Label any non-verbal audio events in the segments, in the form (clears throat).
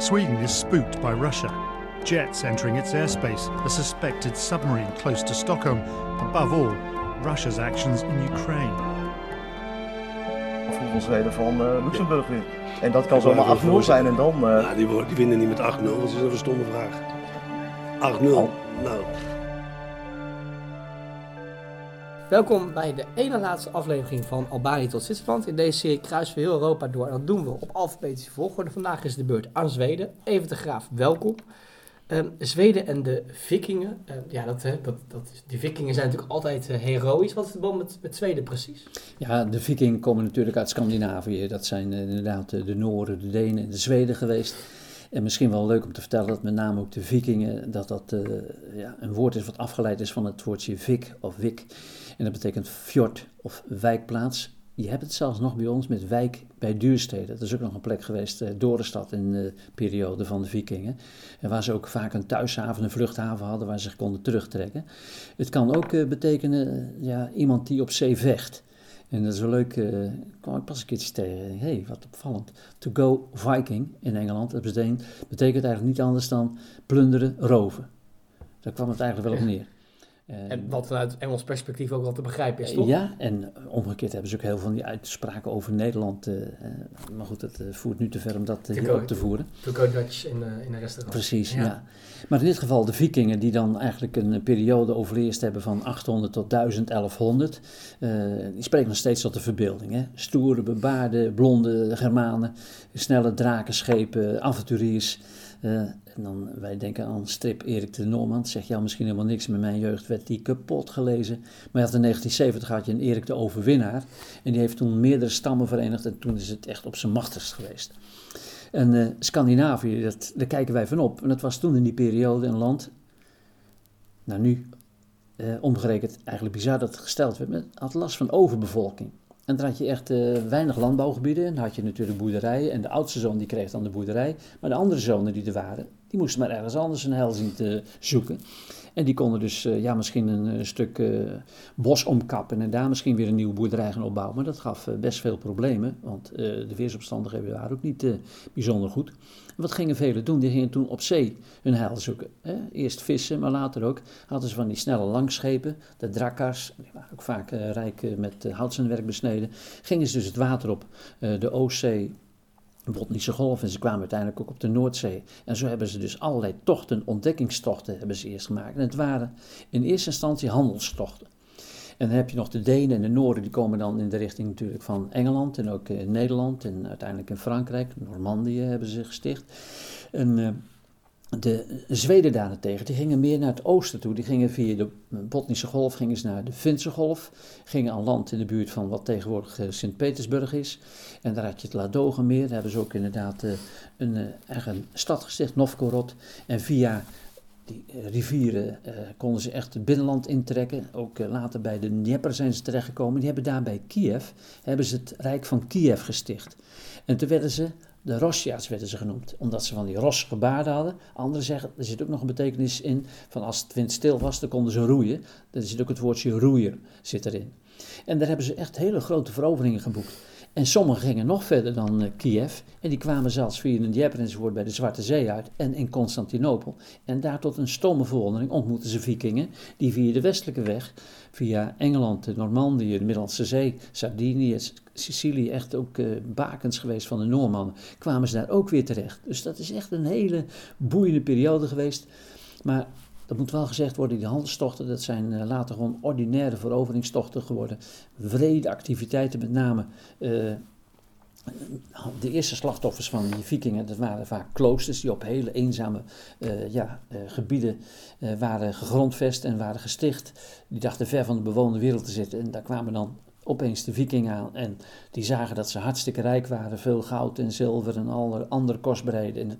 Sweden is spooked by Russia. Jets entering its airspace, a suspected submarine close to Stockholm. Above all, Russia's actions in Ukraine. voetbalzweden van uh, Luxemburg weer. En dat kan zomaar 8-0 zijn en dan... Uh... Ja, die, die winnen niet met 8-0, dat is een stomme vraag. 8-0, oh. nou... Welkom bij de ene laatste aflevering van Albanië tot Zwitserland. In deze serie kruisen we heel Europa door en dat doen we op alfabetische volgorde. Vandaag is de beurt aan Zweden. Even de Graaf, welkom. Um, Zweden en de Vikingen. Uh, ja, dat, dat, dat, die Vikingen zijn natuurlijk altijd uh, heroïs. Wat is de band met, met Zweden precies? Ja, de Vikingen komen natuurlijk uit Scandinavië. Dat zijn uh, inderdaad de Noorden, de Denen en de Zweden geweest. En misschien wel leuk om te vertellen dat met name ook de Vikingen, dat dat ja, een woord is wat afgeleid is van het woordje vik of wik. En dat betekent fjord of wijkplaats. Je hebt het zelfs nog bij ons met wijk bij Duurstede. Dat is ook nog een plek geweest, uh, Dorenstad in de periode van de vikingen. En waar ze ook vaak een thuishaven, een vluchthaven hadden waar ze zich konden terugtrekken. Het kan ook uh, betekenen ja, iemand die op zee vecht. En dat is wel leuk, uh, kwam ik pas een keertje tegen. Hé, hey, wat opvallend. To go Viking in Engeland, dat betekent, betekent eigenlijk niet anders dan plunderen, roven. Daar kwam het eigenlijk wel op neer. En wat vanuit Engels perspectief ook wel te begrijpen is, toch? Ja, en omgekeerd hebben ze ook heel veel van die uitspraken over Nederland. Uh, maar goed, het uh, voert nu te ver om dat uh, hier op te voeren. To go Dutch in, in een restaurant. Precies, ja. ja. Maar in dit geval de vikingen die dan eigenlijk een periode overleefd hebben van 800 tot 1000, 1100. die spreken nog steeds tot de verbeelding. Hè? Stoere, bebaarde, blonde Germanen, snelle drakenschepen, avonturiers... Uh, en dan, wij denken aan strip Erik de Norman. Zeg jou misschien helemaal niks. Met mijn jeugd werd die kapot gelezen. Maar in 1970 had je een Erik de Overwinnaar. En die heeft toen meerdere stammen verenigd. En toen is het echt op zijn machtigst geweest. En uh, Scandinavië, dat, daar kijken wij van op. En dat was toen in die periode een land. Nou, nu uh, omgerekend eigenlijk bizar dat het gesteld werd. Met had last van overbevolking. En dan had je echt uh, weinig landbouwgebieden. Dan had je natuurlijk boerderijen. En de oudste zoon die kreeg dan de boerderij. Maar de andere zonen die er waren, die moesten maar ergens anders een heil zien te zoeken. En die konden dus uh, ja, misschien een, een stuk uh, bos omkappen en daar misschien weer een nieuwe boerderij gaan opbouwen. Maar dat gaf best veel problemen, want de weersomstandigheden waren ook niet bijzonder goed. Wat gingen velen doen? Die gingen toen op zee hun heil zoeken. Hè? Eerst vissen, maar later ook hadden ze van die snelle langschepen, de drakkars, die waren ook vaak rijk met houtsenwerk besneden. Gingen ze dus het water op, de Oostzee, Botnische golf en ze kwamen uiteindelijk ook op de Noordzee. En zo hebben ze dus allerlei tochten, ontdekkingstochten hebben ze eerst gemaakt. En het waren in eerste instantie handelstochten. En dan heb je nog de Denen en de Noorden, die komen dan in de richting natuurlijk van Engeland en ook Nederland en uiteindelijk in Frankrijk. Normandië hebben ze gesticht. En uh, de Zweden daarentegen, die gingen meer naar het oosten toe. Die gingen via de Botnische golf gingen ze naar de Finse golf. Gingen aan land in de buurt van wat tegenwoordig eh, Sint-Petersburg is. En daar had je het Ladogenmeer. Daar hebben ze ook inderdaad uh, een eigen stad gesticht, Novgorod. En via die rivieren konden ze echt het binnenland intrekken. Ook later bij de Dnieper zijn ze terechtgekomen. Die hebben daar bij Kiev, hebben ze het Rijk van Kiev gesticht. En toen werden ze de Rosja's werden ze genoemd, omdat ze van die ros gebaarden hadden. Anderen zeggen, er zit ook nog een betekenis in van als het windstil was, dan konden ze roeien. Er zit ook het woordje roeier zit erin. En daar hebben ze echt hele grote veroveringen geboekt. En sommigen gingen nog verder dan uh, Kiev. En die kwamen zelfs via een Dieper enzovoort bij de Zwarte Zee uit en in Constantinopel. En daar tot een stomme verwondering ontmoetten ze vikingen die via de westelijke weg, via Engeland, de Normandië, de Middellandse Zee, Sardinië, Sicilië, echt ook uh, bakens geweest van de Noormannen, kwamen ze daar ook weer terecht. Dus dat is echt een hele boeiende periode geweest. Maar dat moet wel gezegd worden, die handelstochten, dat zijn uh, later gewoon ordinaire veroveringstochten geworden. Vrede activiteiten, met name uh, de eerste slachtoffers van die vikingen, dat waren vaak kloosters die op hele eenzame uh, ja, gebieden waren gegrondvest en waren gesticht. Die dachten ver van de bewoonde wereld te zitten en daar kwamen dan opeens de vikingen aan en die zagen dat ze hartstikke rijk waren, veel goud en zilver en alle andere kostbaarheden. En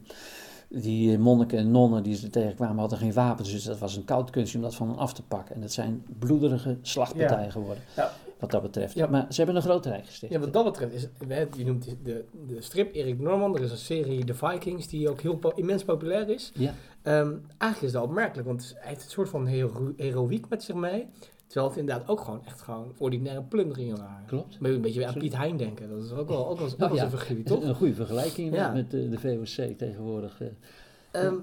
die monniken en nonnen die ze tegenkwamen hadden geen wapens, dus dat was een koud kunstje om dat van hen af te pakken. En dat zijn bloederige slachtpartijen geworden, ja. wat dat betreft. Ja. Maar ze hebben een groot rijk gesticht. Ja, wat dat betreft is, je noemt de, de strip Erik Norman, er is een serie The Vikings die ook heel immens populair is. Ja. Um, eigenlijk is dat opmerkelijk, want hij heeft een soort van hero heroïek met zich mee. Terwijl het inderdaad ook gewoon echt gewoon ordinaire plunderingen waren. Klopt. Je een beetje aan Piet Hein denken. Dat is ook wel, ook wel, ook wel Oh, ja. een figuur, toch? Een goede vergelijking Ja. met de, de VOC tegenwoordig eh, Ehm,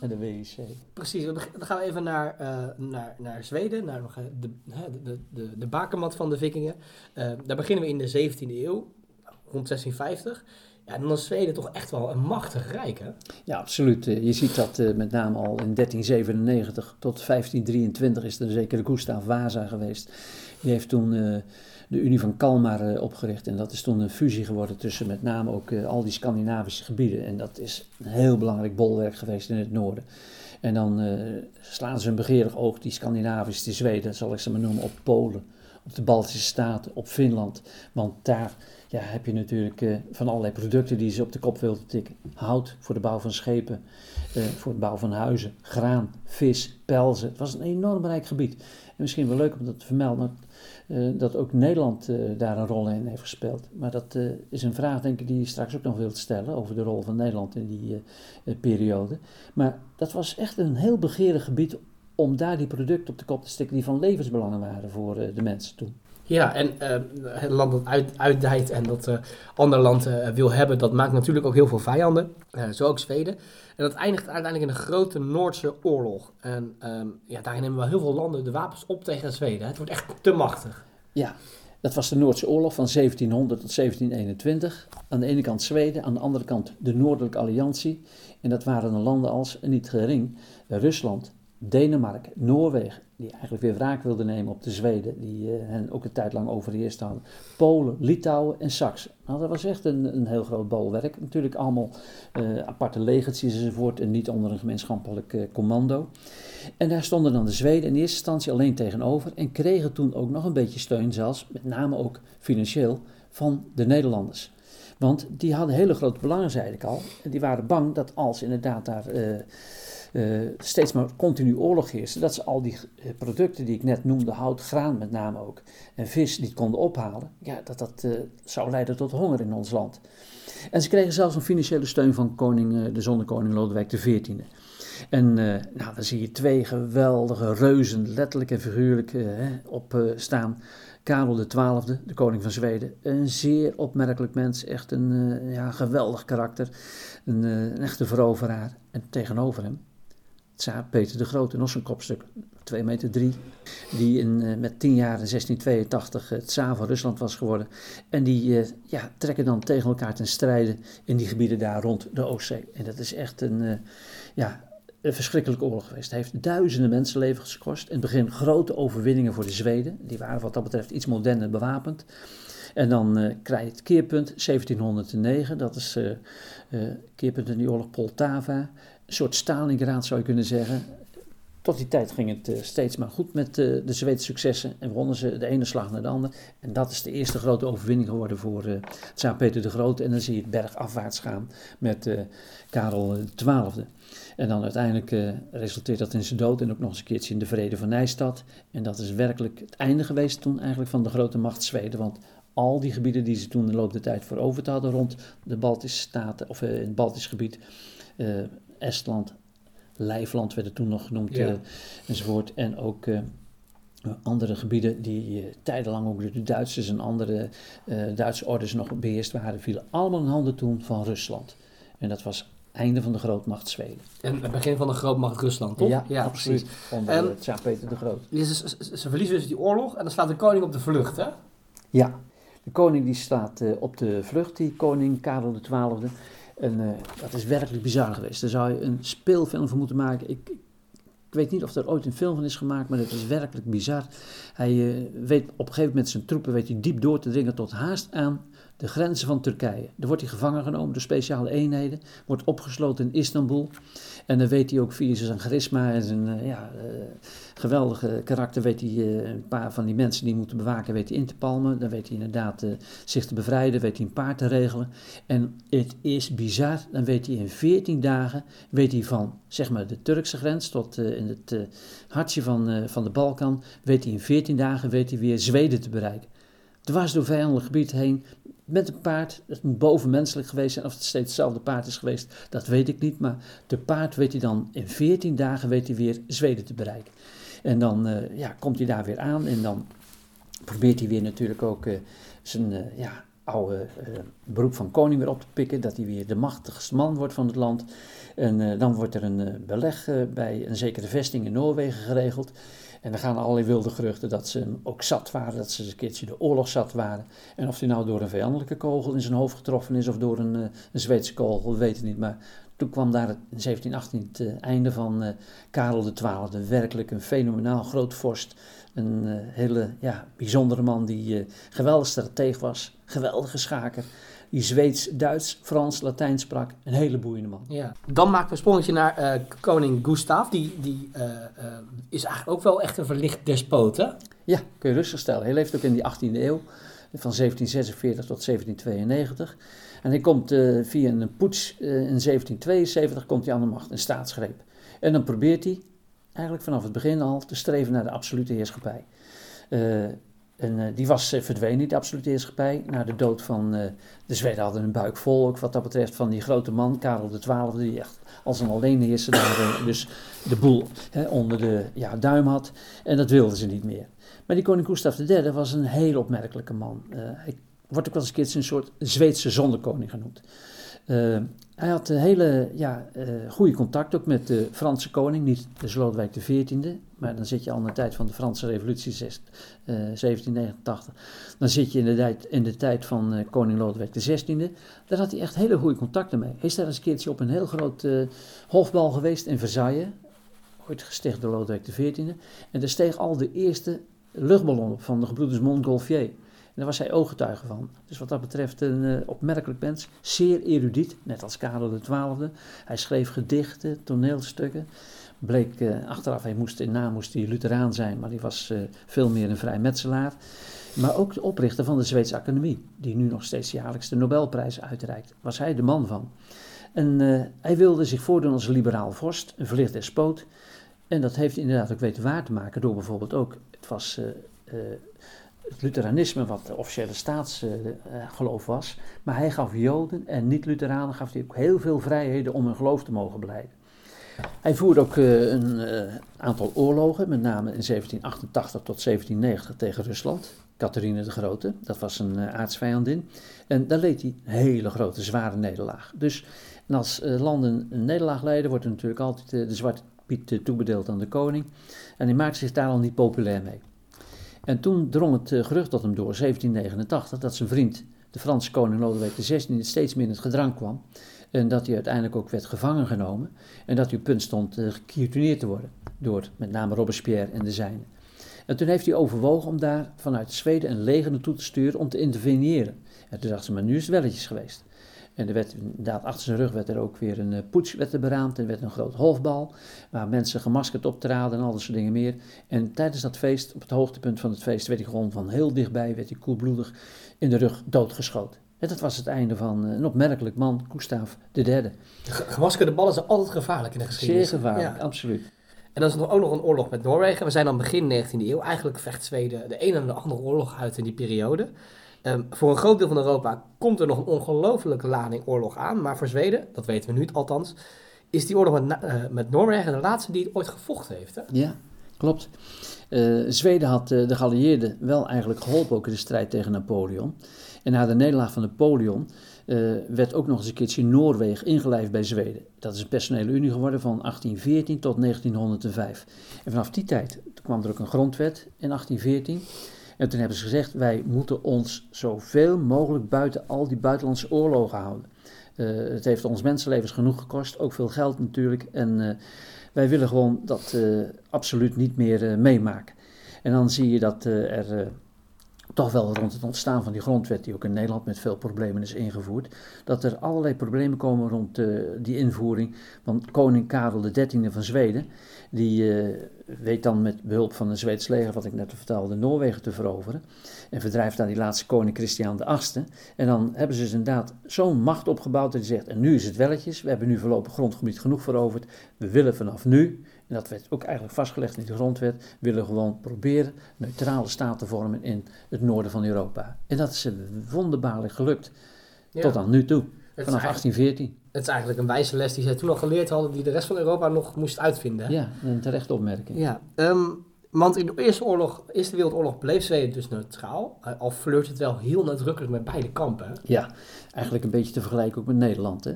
en de WIC. precies, dan gaan we even naar, eh, naar, naar Zweden, naar eh, de, de, de, de, bakermat van de vikingen. Eh, daar beginnen we in de 17e eeuw, rond 1650. Ja, dan is Zweden toch echt wel een machtig rijk, hè? Ja, absoluut. Eh, Je ziet dat eh, met name al in 1397 tot 1523 is er zeker Gustav Vasa geweest. Die heeft toen eh, de Unie van Kalmar opgericht. En dat is toen een fusie geworden tussen met name ook al die Scandinavische gebieden. En dat is een heel belangrijk bolwerk geweest in het noorden. En dan slaan ze een begeerig oog, die Scandinavische, Zweden, zal ik ze maar noemen, op Polen, op de Baltische Staten, op Finland. Want daar ja, heb je natuurlijk eh, van allerlei producten die ze op de kop wilden tikken. Hout voor de bouw van schepen, eh, voor het bouwen van huizen, graan, vis, pelzen. Het was een enorm rijk gebied. En misschien wel leuk om dat te vermelden, eh, dat ook Nederland daar een rol in heeft gespeeld. Maar dat is een vraag, denk ik, die je straks ook nog wilt stellen over de rol van Nederland in die periode. Maar dat was echt een heel begeerig gebied om daar die producten op de kop te stikken die van levensbelang waren voor eh, de mensen toen. Ja, en eh, het land dat uit, uitdijt en dat eh ander land wil hebben, dat maakt natuurlijk ook heel veel vijanden. Zo ook Zweden. En dat eindigt uiteindelijk in een grote Noordse oorlog. En ehm, ja, daarin hebben wel heel veel landen de wapens op tegen Zweden. Het wordt echt te machtig. Ja, dat was de Noordse oorlog van 1700 tot 1721. Aan de ene kant Zweden, aan de andere kant de Noordelijke Alliantie. En dat waren dan landen als, niet gering, Rusland, Denemarken, Noorwegen, die eigenlijk weer wraak wilden nemen op de Zweden, die eh, hen ook een tijd lang overheerst hadden. Polen, Litouwen en Saksen. Nou, dat was echt een, een heel groot bolwerk. Natuurlijk allemaal eh, aparte legertjes enzovoort en niet onder een gemeenschappelijk eh, commando. En daar stonden dan de Zweden in eerste instantie alleen tegenover en kregen toen ook nog een beetje steun, zelfs met name ook financieel, van de Nederlanders. Want die hadden hele grote belangen, zei ik al. En die waren bang dat als inderdaad daar eh, steeds maar continu oorlog heerste, dat ze al die eh, producten die ik net noemde, hout, graan met name ook, en vis niet konden ophalen, ja, dat dat eh, zou leiden tot honger in ons land. En ze kregen zelfs een financiële steun van koning, de zonnekoning Lodewijk XIV. En eh, nou, dan zie je twee geweldige reuzen, letterlijk en figuurlijk, op staan. Karel XII, de koning van Zweden. Een zeer opmerkelijk mens, echt een ja, geweldig karakter. Een, een echte veroveraar. En tegenover hem, tsaar Peter de Grote, nog zo'n kopstuk, 2 meter 3. Die in, eh, met 10 jaar in 1682 het tsaar van Rusland was geworden. En die eh, ja, trekken dan tegen elkaar ten strijde in die gebieden daar rond de Oostzee. En dat is echt een, eh, ja, een verschrikkelijke oorlog geweest. Het heeft duizenden mensenlevens gekost. In het begin grote overwinningen voor de Zweden. Die waren wat dat betreft iets moderner bewapend. En dan eh, krijg je het keerpunt 1709. Dat is eh eh, keerpunt in die oorlog Poltava. Een soort Stalingrad zou je kunnen zeggen. Tot die tijd ging het steeds maar goed met de Zweedse successen. En wonnen ze de ene slag naar de andere. En dat is de eerste grote overwinning geworden voor Tsaar Peter de Grote. En dan zie je het bergafwaarts gaan met Karel XII. En dan uiteindelijk resulteert dat in zijn dood en ook nog eens een keertje in de vrede van Nijstad. En dat is werkelijk het einde geweest toen eigenlijk van de grote macht Zweden. Want al die gebieden die ze toen de loop der tijd veroverd hadden rond de Baltische staten, of eh, in het Baltisch gebied, eh, Estland, Lijfland werd het toen nog genoemd, Ja. eh, enzovoort. En ook eh, andere gebieden die eh, tijdenlang ook door de Duitsers en andere eh, Duitse orders nog beheerst waren, vielen allemaal in handen toen van Rusland. En dat was het einde van de grootmacht Zweden. En het begin van de grootmacht Rusland, toch? absoluut. Onder En- eh, Tsaar Peter de Groot. Ja, Ze, ze, ze- ze verliezen dus die oorlog en dan slaat de koning op de vlucht, hè? Ja, de koning die staat eh, op de vlucht, die koning Karel XII. En eh, dat is werkelijk bizar geweest. Daar zou je een speelfilm van moeten maken. Ik, ik weet niet of er ooit een film van is gemaakt, maar het is werkelijk bizar. Hij eh, weet op een gegeven moment zijn troepen weet hij diep door te dringen tot haast aan de grenzen van Turkije. Daar wordt hij gevangen genomen door speciale eenheden, wordt opgesloten in Istanbul. En dan weet hij ook via zijn charisma en zijn eh, ja, eh, geweldige karakter, weet hij eh, een paar van die mensen die moeten bewaken, weet hij in te palmen. Dan weet hij inderdaad zich te bevrijden, weet hij een paard te regelen. En het is bizar, dan weet hij in 14 dagen, weet hij van zeg maar de Turkse grens tot in het hartje van, van de Balkan, weet hij in 14 dagen weet hij weer Zweden te bereiken. Dwars door vijandelijk gebied heen, met een paard. Het moet bovenmenselijk geweest zijn. Of het steeds hetzelfde paard is geweest, dat weet ik niet. Maar te paard weet hij dan in 14 dagen weet hij weer Zweden te bereiken. En dan eh, ja, komt hij daar weer aan en dan probeert hij weer natuurlijk ook eh, zijn eh, ja, oude beroep van koning weer op te pikken. Dat hij weer de machtigste man wordt van het land. En dan wordt er een beleg bij een zekere vesting in Noorwegen geregeld. En dan gaan allerlei wilde geruchten dat ze hem ook zat waren, dat ze een keertje de oorlog zat waren. En of hij nou door een vijandelijke kogel in zijn hoofd getroffen is of door een, eh, een Zweedse kogel, we weten niet. Maar toen kwam daar in 1718 het eh, einde van eh, Karel XII. Werkelijk een fenomenaal groot vorst. Een hele ja, bijzondere man die geweldig strateeg was, geweldige schaker. Die Zweeds, Duits, Frans, Latijn sprak. Een hele boeiende man. Ja. Dan maken we een sprongetje naar eh, koning Gustav. Die, die eh, eh, is eigenlijk ook wel echt een verlicht despoot, hè? Ja, kun je rustig stellen. Hij leeft ook in die 18e eeuw, van 1746 tot 1792. En hij komt via een poets in 1772 komt hij aan de macht, een staatsgreep. En dan probeert hij, eigenlijk vanaf het begin al, te streven naar de absolute heerschappij. En eh, die was eh, verdwenen, die absolute heerschappij, na de dood van... eh, de Zweden hadden een buik vol, ook wat dat betreft, van die grote man, Karel XII, die echt als een alleenheerser daar dus de boel onder de ja, duim had. En dat wilden ze niet meer. Maar die koning Gustav III was een heel opmerkelijke man. Hij wordt ook wel eens een keertje een soort Zweedse zonnekoning genoemd. Eh, hij had een hele ja, eh, goede contact ook met de Franse koning, niet de Lodewijk XIV, maar dan zit je al in de tijd van de Franse revolutie zes- eh, 1789. Dan zit je in de tijd, in de tijd van eh, koning Lodewijk XVI. Daar had hij echt hele goede contacten mee. Hij is daar eens een keertje op een heel groot eh, hofbal geweest in Versailles, ooit gesticht door Lodewijk XIV. En daar steeg al de eerste luchtballon op van de gebroeders Montgolfier. Daar was hij ooggetuige van. Dus wat dat betreft een eh, opmerkelijk mens. Zeer erudiet, net als Karel XII. Hij schreef gedichten, toneelstukken. Bleek eh, achteraf, hij moest, in naam moest hij Lutheraan zijn, maar hij was eh, veel meer een vrijmetselaar. Maar ook de oprichter van de Zweedse Academie, die nu nog steeds jaarlijks de Nobelprijs uitreikt, was hij de man van. En hij wilde zich voordoen als liberaal vorst, een verlicht despoot. En dat heeft inderdaad ook weten waar te maken door bijvoorbeeld ook, het was het Lutheranisme wat de officiële staatsgeloof was, maar hij gaf Joden en niet-Lutheranen gaf hij ook heel veel vrijheden om hun geloof te mogen beleiden. Hij voerde ook eh, een eh, aantal oorlogen, met name in 1788 tot 1790 tegen Rusland. Catharine de Grote, dat was een eh, aartsvijandin. En daar leed hij een hele grote, zware nederlaag. Dus als landen een nederlaag lijden, wordt er natuurlijk altijd de zwarte piet toebedeeld aan de koning. En hij maakte zich daar al niet populair mee. En toen drong het eh, gerucht tot hem door, 1789, dat zijn vriend, de Franse koning Lodewijk XVI, steeds meer in het gedrang kwam. En dat hij uiteindelijk ook werd gevangen genomen. En dat hij op punt stond uh, te worden. Door met name Robespierre en de zijnen. En toen heeft hij overwogen om daar vanuit Zweden een leger naartoe te sturen om te interveneren. En toen dacht ze, maar nu is het welletjes geweest. En er werd inderdaad achter zijn rug werd er ook weer een uh, poets werd er beraamd. Er werd een groot hofbal waar mensen gemaskerd optraden en al dat soort dingen meer. En tijdens dat feest, op het hoogtepunt van het feest, werd hij gewoon van heel dichtbij, werd hij koelbloedig in de rug doodgeschoten. En dat was het einde van een opmerkelijk man, Gustav III. Gemaskerde ballen zijn altijd gevaarlijk in de geschiedenis. Zeer gevaarlijk, Ja. absoluut. En dan is er ook nog een oorlog met Noorwegen. We zijn dan begin 19e eeuw. Eigenlijk vecht Zweden de ene en de andere oorlog uit in die periode. Ehm, voor een groot deel van Europa komt er nog een ongelofelijke lading oorlog aan. Maar voor Zweden, dat weten we nu althans, is die oorlog met, eh, met Noorwegen de laatste die het ooit gevochten heeft. Hè? Ja, klopt. Eh, Zweden had eh, de geallieerden wel eigenlijk geholpen ook in de strijd tegen Napoleon. En na de nederlaag van Napoleon werd ook nog eens een keertje Noorwegen ingelijfd bij Zweden. Dat is een personele unie geworden van 1814 tot 1905. En vanaf die tijd kwam er ook een grondwet in 1814. En toen hebben ze gezegd, wij moeten ons zoveel mogelijk buiten al die buitenlandse oorlogen houden. Eh, het heeft ons mensenlevens genoeg gekost, ook veel geld natuurlijk. En eh, wij willen gewoon dat eh, absoluut niet meer meemaken. En dan zie je dat er toch wel rond het ontstaan van die grondwet, die ook in Nederland met veel problemen is ingevoerd, dat er allerlei problemen komen rond die invoering. Want koning Karel XIII van Zweden, die eh, weet dan met behulp van een Zweeds leger, wat ik net vertelde, Noorwegen te veroveren. En verdrijft daar die laatste koning Christian VIII. En dan hebben ze dus inderdaad zo'n macht opgebouwd dat hij zegt, en nu is het welletjes, we hebben nu voorlopig grondgebied genoeg veroverd, we willen vanaf nu, en dat werd ook eigenlijk vastgelegd in de grondwet, willen gewoon proberen neutrale staat te vormen in het noorden van Europa. En dat is wonderbaarlijk gelukt, Ja. tot aan nu toe, vanaf eigenlijk- 1814. Het is eigenlijk een wijze les die zij toen al geleerd hadden, die de rest van Europa nog moest uitvinden. Ja, een terechte opmerking. Ja, ehm, Want in de Eerste, oorlog, Eerste Wereldoorlog bleef Zweden dus neutraal. Uh, al flirt het wel heel nadrukkelijk met beide kampen. Ja, eigenlijk een beetje te vergelijken ook met Nederland. Hè?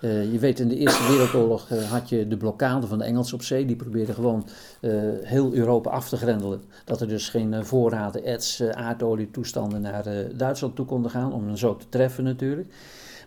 Uh, je weet, in de Eerste Wereldoorlog uh, had je de blokkade van de Engelsen op zee. Die probeerden gewoon uh, heel Europa af te grendelen. Dat er dus geen voorraden, erts, aardolie toestanden naar Duitsland toe konden gaan. Om hen zo te treffen natuurlijk.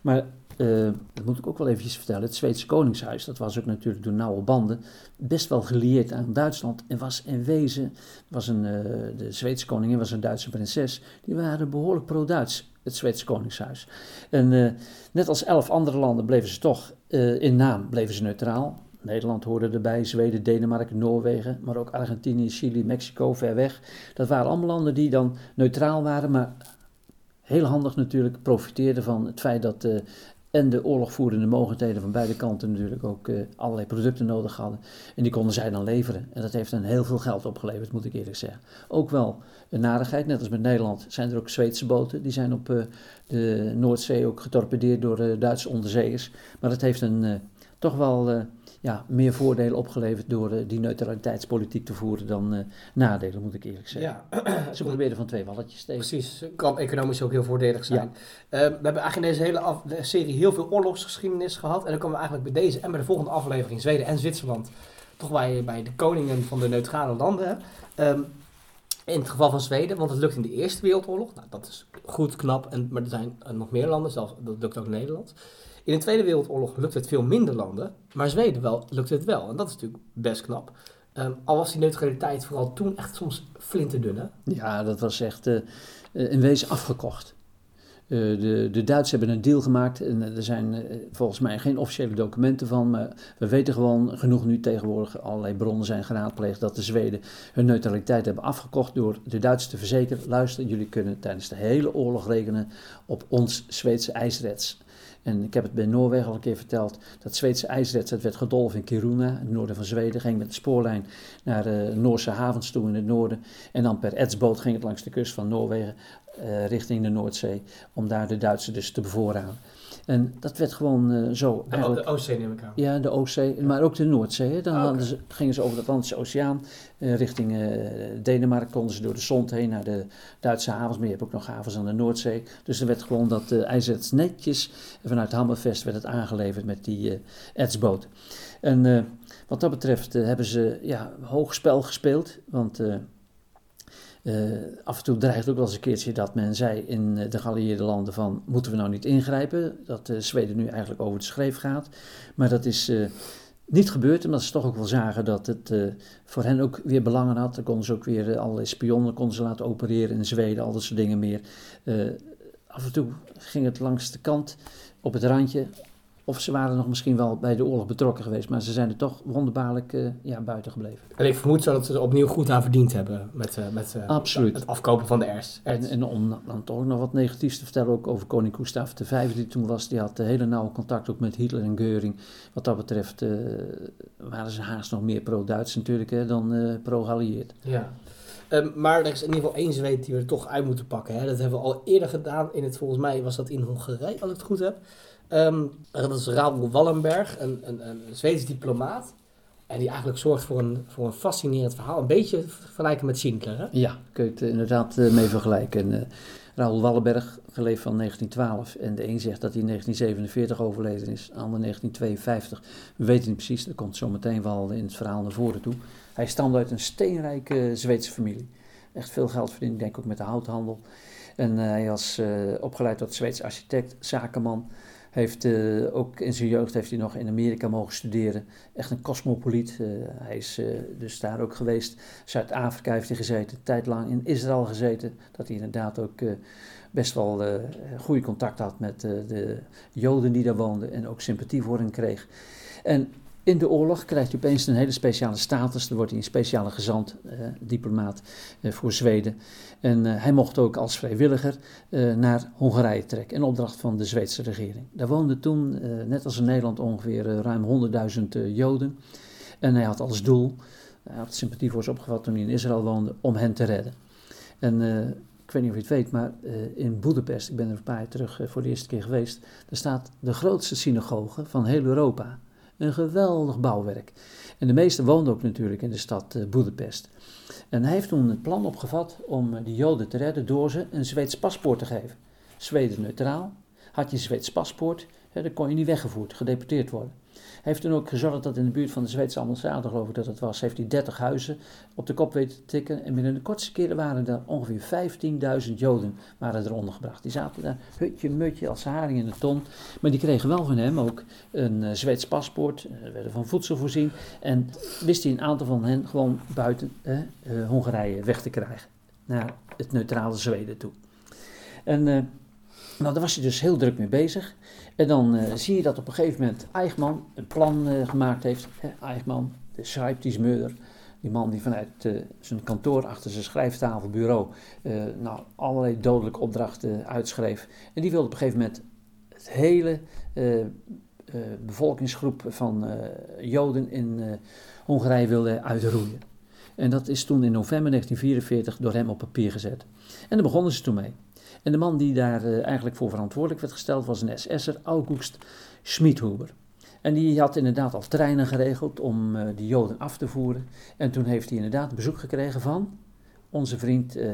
Maar uh, dat moet ik ook wel eventjes vertellen, het Zweedse Koningshuis, dat was ook natuurlijk door nauwe banden, best wel gelieerd aan Duitsland en was in wezen, was een, uh, de Zweedse koningin was een Duitse prinses, die waren behoorlijk pro-Duits, het Zweedse Koningshuis. En uh, net als elf andere landen bleven ze toch, in naam bleven ze neutraal. Nederland hoorde erbij, Zweden, Denemarken, Noorwegen, maar ook Argentinië, Chili, Mexico, ver weg. Dat waren allemaal landen die dan neutraal waren, maar heel handig natuurlijk profiteerden van het feit dat uh, en de oorlogvoerende mogendheden van beide kanten natuurlijk ook uh, allerlei producten nodig hadden. En die konden zij dan leveren. En dat heeft hen heel veel geld opgeleverd, moet ik eerlijk zeggen. Ook wel een narigheid, net als met Nederland zijn er ook Zweedse boten. Die zijn op uh, de Noordzee ook getorpedeerd door Duitse onderzeeërs. Maar dat heeft een toch wel ja, meer voordelen opgeleverd door uh, die neutraliteitspolitiek te voeren dan uh, nadelen, moet ik eerlijk zeggen. Ja. Ze (clears throat) proberen van twee walletjes tegen. Precies, kan economisch ook heel voordelig zijn. Ja. Uh, we hebben eigenlijk in deze hele af, de serie heel veel oorlogsgeschiedenis gehad. En dan komen we eigenlijk bij deze en bij de volgende aflevering, Zweden en Zwitserland, toch bij, bij de koningen van de neutrale landen. Um, in het geval van Zweden, want het lukt in de Eerste Wereldoorlog. Nou, dat is goed, knap, en, maar er zijn nog meer landen, zelfs, dat lukt ook Nederland. In de Tweede Wereldoorlog lukt het veel minder landen, maar Zweden wel, lukt het wel. En dat is natuurlijk best knap. Um, al was die neutraliteit vooral toen echt soms flinterdun, hè? Ja, dat was echt uh, in wezen afgekocht. Uh, de, de Duitsers hebben een deal gemaakt en er zijn volgens mij geen officiële documenten van, maar we weten gewoon genoeg nu tegenwoordig, allerlei bronnen zijn geraadpleegd, dat de Zweden hun neutraliteit hebben afgekocht door de Duitsers te verzekeren, luister, jullie kunnen tijdens de hele oorlog rekenen op ons Zweedse ijsreds. En ik heb het bij Noorwegen al een keer verteld. Dat Zweedse ijsrets werd gedolven in Kiruna, in het noorden van Zweden. Ging met de spoorlijn naar de Noorse havens toe in het noorden. En dan per etsboot ging het langs de kust van Noorwegen uh, richting de Noordzee. Om daar de Duitsers dus te bevoorraden. En dat werd gewoon uh, zo. De, de, Oostzee neem ik aan. Ja, de Oostzee, maar ook de Noordzee. Hè. Dan Ah, ze, gingen ze over de Atlantische Oceaan uh, richting uh, Denemarken. Konden ze door de Zond heen naar de Duitse havens. Maar je hebt ook nog havens aan de Noordzee. Dus er werd gewoon dat ijzerts netjes vanuit Hammerfest werd het aangeleverd met die etsboot. En wat dat betreft hebben ze ja, hoog spel gespeeld. Want uh, af en toe dreigt ook wel eens een keertje dat men zei in de geallieerde landen van moeten we nou niet ingrijpen, dat uh, Zweden nu eigenlijk over de schreef gaat. Maar dat is niet gebeurd, omdat ze toch ook wel zagen dat het voor hen ook weer belangen had. Dan konden ze ook weer allerlei spionnen konden ze laten opereren in Zweden, al dat soort dingen meer. af en toe ging het langs de kant, op het randje, of ze waren nog misschien wel bij de oorlog betrokken geweest, maar ze zijn er toch wonderbaarlijk uh, ja, buiten gebleven. En ik vermoed zo dat ze er opnieuw goed aan verdiend hebben met, uh, met uh, Absoluut. het afkopen van de ers. En, en, om dan toch nog wat negatiefs te vertellen, ook over koning Gustav V, die toen was, die had hele nauwe contact ook met Hitler en Geuring. Wat dat betreft waren ze haast nog meer pro-Duits natuurlijk hè, dan pro-Geallieerd. Ja. Um, maar er is in ieder geval één zweet die we er toch uit moeten pakken. Hè. Dat hebben we al eerder gedaan. In het, volgens mij was dat in Hongarije, als ik het goed heb. Um, dat is Raoul Wallenberg, een, een, een Zweeds diplomaat. En die eigenlijk zorgt voor een, voor een fascinerend verhaal. Een beetje vergelijken met Schindler, hè? Ja, kun je het inderdaad uh, mee vergelijken. Uh, Raoul Wallenberg, geleefd van 1912. En de een zegt dat hij in 1947 overleden is, de ander 1952. We weten niet precies, dat komt zo meteen wel in het verhaal naar voren toe. Hij stamde uit een steenrijke Zweedse familie. Echt veel geld verdiend, denk ik ook met de houthandel. En uh, hij was opgeleid tot Zweeds architect, zakenman. Heeft uh, ook in zijn jeugd heeft hij nog in Amerika mogen studeren. Echt een cosmopoliet. Hij is dus daar ook geweest. Zuid-Afrika heeft hij gezeten, tijd lang in Israël gezeten. Dat hij inderdaad ook best wel goede contact had met de Joden die daar woonden en ook sympathie voor hen kreeg. En in de oorlog krijgt hij opeens een hele speciale status. Dan wordt hij een speciale gezant, eh, diplomaat eh, voor Zweden. En eh, hij mocht ook als vrijwilliger naar Hongarije trekken, in opdracht van de Zweedse regering. Daar woonden toen, net als in Nederland, ongeveer ruim 100.000 Joden. En hij had als doel, hij had sympathie voor ze opgevat toen hij in Israël woonde, om hen te redden. En ik weet niet of je het weet, maar in Boedapest, ik ben er een paar jaar terug voor de eerste keer geweest, daar staat de grootste synagoge van heel Europa. Een geweldig bouwwerk. En de meesten woonden ook natuurlijk in de stad uh, Boedapest. En hij heeft toen het plan opgevat om eh, die Joden te redden door ze een Zweeds paspoort te geven. Zweden neutraal. Had je een Zweeds paspoort, dan kon je niet weggevoerd, gedeporteerd worden. Heeft toen ook gezorgd dat in de buurt van de Zweedse ambassade, geloof ik dat het was, heeft hij 30 huizen op de kop weten te tikken. En binnen de kortste keren waren er ongeveer 15.000 Joden waren er ondergebracht. Die zaten daar hutje, mutje, als haring in de ton. Maar die kregen wel van hem ook een uh, Zweeds paspoort, uh, werden van voedsel voorzien. En wist hij een aantal van hen gewoon buiten uh, Hongarije weg te krijgen. Naar het neutrale Zweden toe. En nou, daar was hij dus heel druk mee bezig. En dan uh, zie je dat op een gegeven moment Eichmann een plan uh, gemaakt heeft. Hè, Eichmann, de schrijftiesmeur, die man die vanuit uh, zijn kantoor achter zijn schrijftafelbureau nou, allerlei dodelijke opdrachten uitschreef. En die wilde op een gegeven moment het hele bevolkingsgroep van Joden in Hongarije wilde uitroeien. En dat is toen in november 1944 door hem op papier gezet. En daar begonnen ze toen mee. En de man die daar uh, eigenlijk voor verantwoordelijk werd gesteld was een SS'er, August Schmidhuber. En die had inderdaad al treinen geregeld om uh, die Joden af te voeren. En toen heeft hij inderdaad bezoek gekregen van onze vriend uh,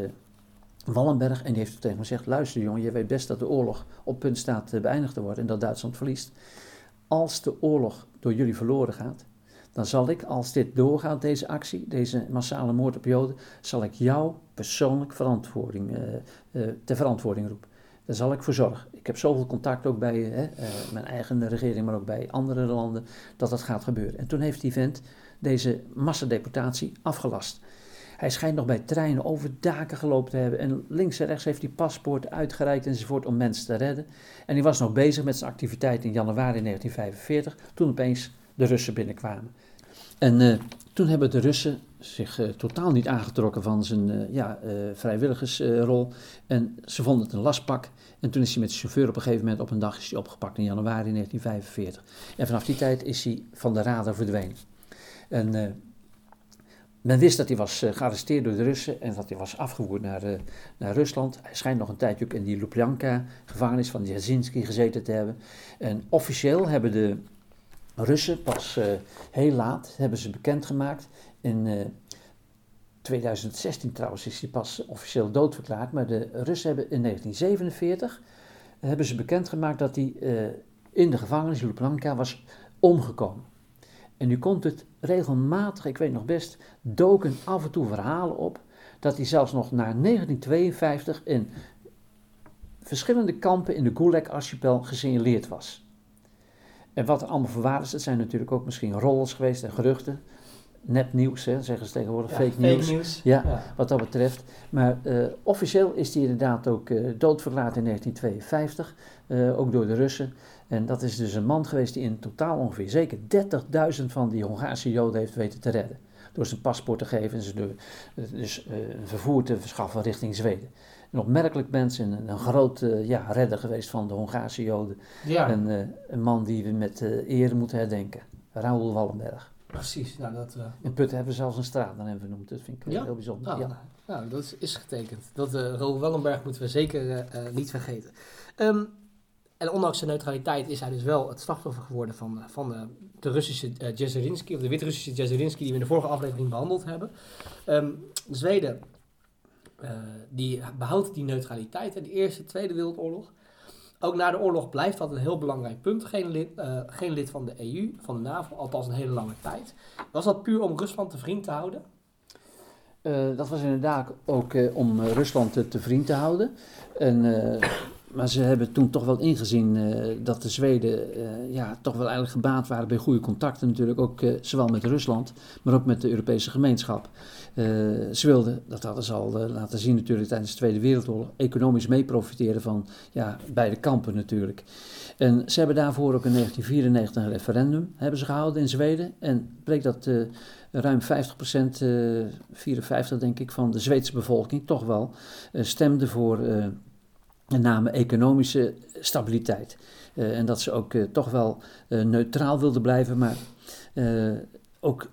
Wallenberg. En die heeft tegen hem gezegd: Luister, jongen, je weet best dat de oorlog op punt staat beëindigd te worden en dat Duitsland verliest. Als de oorlog door jullie verloren gaat, dan zal ik, als dit doorgaat, deze actie, deze massale moord op Joden, zal ik jou persoonlijk verantwoording, uh, uh, ter verantwoording roepen. Daar zal ik voor zorgen. Ik heb zoveel contact ook bij uh, mijn eigen regering, maar ook bij andere landen, dat dat gaat gebeuren. En toen heeft die vent deze massadeportatie afgelast. Hij schijnt nog bij treinen over daken gelopen te hebben. En links en rechts heeft hij paspoorten uitgereikt enzovoort om mensen te redden. En hij was nog bezig met zijn activiteit in januari 1945, toen opeens de Russen binnenkwamen. En uh, toen hebben de Russen zich uh, totaal niet aangetrokken van zijn uh, ja, vrijwilligersrol. en ze vonden het een lastpak. En toen is hij met de chauffeur op een gegeven moment op een dag is hij opgepakt in januari 1945. En vanaf die tijd is hij van de radar verdwenen. En men wist dat hij was gearresteerd door de Russen en dat hij was afgevoerd naar, naar Rusland. Hij schijnt nog een tijdje ook in die Lubjanka-gevangenis van Jasinski gezeten te hebben. En officieel hebben de Russen pas uh, heel laat hebben ze bekendgemaakt. In uh, 2016 trouwens is hij pas officieel doodverklaard. Maar de Russen hebben in 1947 hebben ze bekendgemaakt dat hij in de gevangenis Lublanka was omgekomen. En nu komt het regelmatig, ik weet nog best, doken af en toe verhalen op dat hij zelfs nog na 1952 in verschillende kampen in de Gulag-archipel gesignaleerd was. En wat er allemaal voor is, dat zijn natuurlijk ook misschien rollers geweest en geruchten. Nepnieuws, hè, zeggen ze tegenwoordig, Ja, fake, news. Ja, Ja. wat dat betreft. Maar eh, officieel is hij inderdaad ook doodverklaard in 1952, eh, ook door de Russen. En dat is dus een man geweest die in totaal ongeveer zeker 30.000 van die Hongaarse Joden heeft weten te redden. Door zijn paspoort te geven en ze door, dus een vervoer te verschaffen richting Zweden. Een opmerkelijk mens en een, een groot eh, ja, redder geweest van de Hongaarse Joden. Ja, En eh, een man die we met eh, eer moeten herdenken. Raoul Wallenberg. precies. Nou, dat, In Putten hebben we zelfs een straat aan hem vernoemd. Dat vind ik Ja? heel bijzonder. nou, ja. nou, dat is, getekend. Dat uh, Raoul Wallenberg moeten we zeker niet vergeten. Ehm, en ondanks zijn neutraliteit is hij dus wel het slachtoffer geworden van, van eh, de Russische uh, of de Wit-Russische Dzerzhinsky die we in de vorige aflevering behandeld hebben. Ehm, Zweden eh, die behoudt die neutraliteit in de Eerste Tweede Wereldoorlog. Ook na de oorlog blijft dat een heel belangrijk punt. Geen lid, eh, geen lid van de EU, van de NAVO, althans een hele lange tijd. Was dat puur om Rusland te vriend te houden? Eh, dat was inderdaad ook om Rusland te, vriend te houden. En, maar ze hebben toen toch wel ingezien eh, dat de Zweden eh, ja, toch wel eigenlijk gebaat waren bij goede contacten natuurlijk. Ook eh, zowel met Rusland, maar ook met de Europese gemeenschap. Ze wilden, dat hadden ze al laten zien natuurlijk tijdens de Tweede Wereldoorlog, economisch mee profiteren van ja, beide kampen natuurlijk. En ze hebben daarvoor ook in 1994 een referendum hebben ze gehouden in Zweden. En bleek dat ruim 50%, eh 54 denk ik, van de Zweedse bevolking toch wel stemde voor met name economische stabiliteit. Eh, en dat ze ook eh, toch wel eh, neutraal wilden blijven, maar ook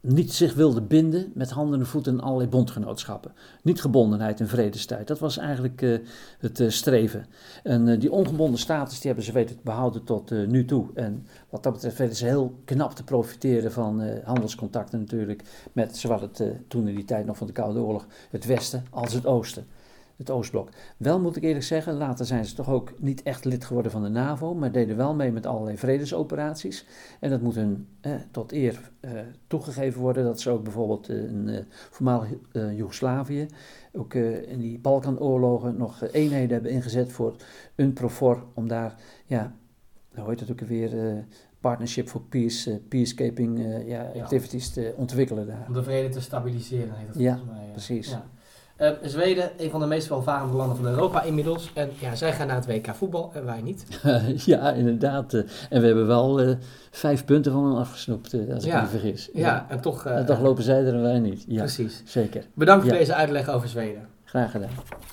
niet zich wilde binden met handen en voeten in allerlei bondgenootschappen. Niet gebondenheid in vredestijd. Dat was eigenlijk het streven. En die ongebonden status die hebben ze weten te behouden tot nu toe. En wat dat betreft weten ze heel knap te profiteren van handelscontacten natuurlijk. Met zowel het toen in die tijd nog van de Koude Oorlog het Westen als het Oosten het Oostblok. Wel moet ik eerlijk zeggen, later zijn ze toch ook niet echt lid geworden van de NAVO, maar deden wel mee met allerlei vredesoperaties. En dat moet hun eh, tot eer eh, toegegeven worden, dat ze ook bijvoorbeeld in uh, voormalig uh, Joegoslavië, ook in die Balkanoorlogen, nog eenheden hebben ingezet voor UNPROFOR, om daar, ja, hoe heet het ook weer, Partnership for Peace, Peacekeeping ja, activities te ontwikkelen daar. Om de vrede te stabiliseren, heet dat ja, volgens mij. precies. Ja. Uh, Zweden, een van de meest welvarende landen van Europa inmiddels. En ja, zij gaan naar het WK voetbal en wij niet. (laughs) ja, inderdaad. Uh, en we hebben wel uh, vijf punten van hen afgesnoept, als ik me vergis. Ja, ja, en toch... en toch lopen zij er en wij niet. Ja, precies. Zeker. Bedankt voor deze uitleg over Zweden. Graag gedaan.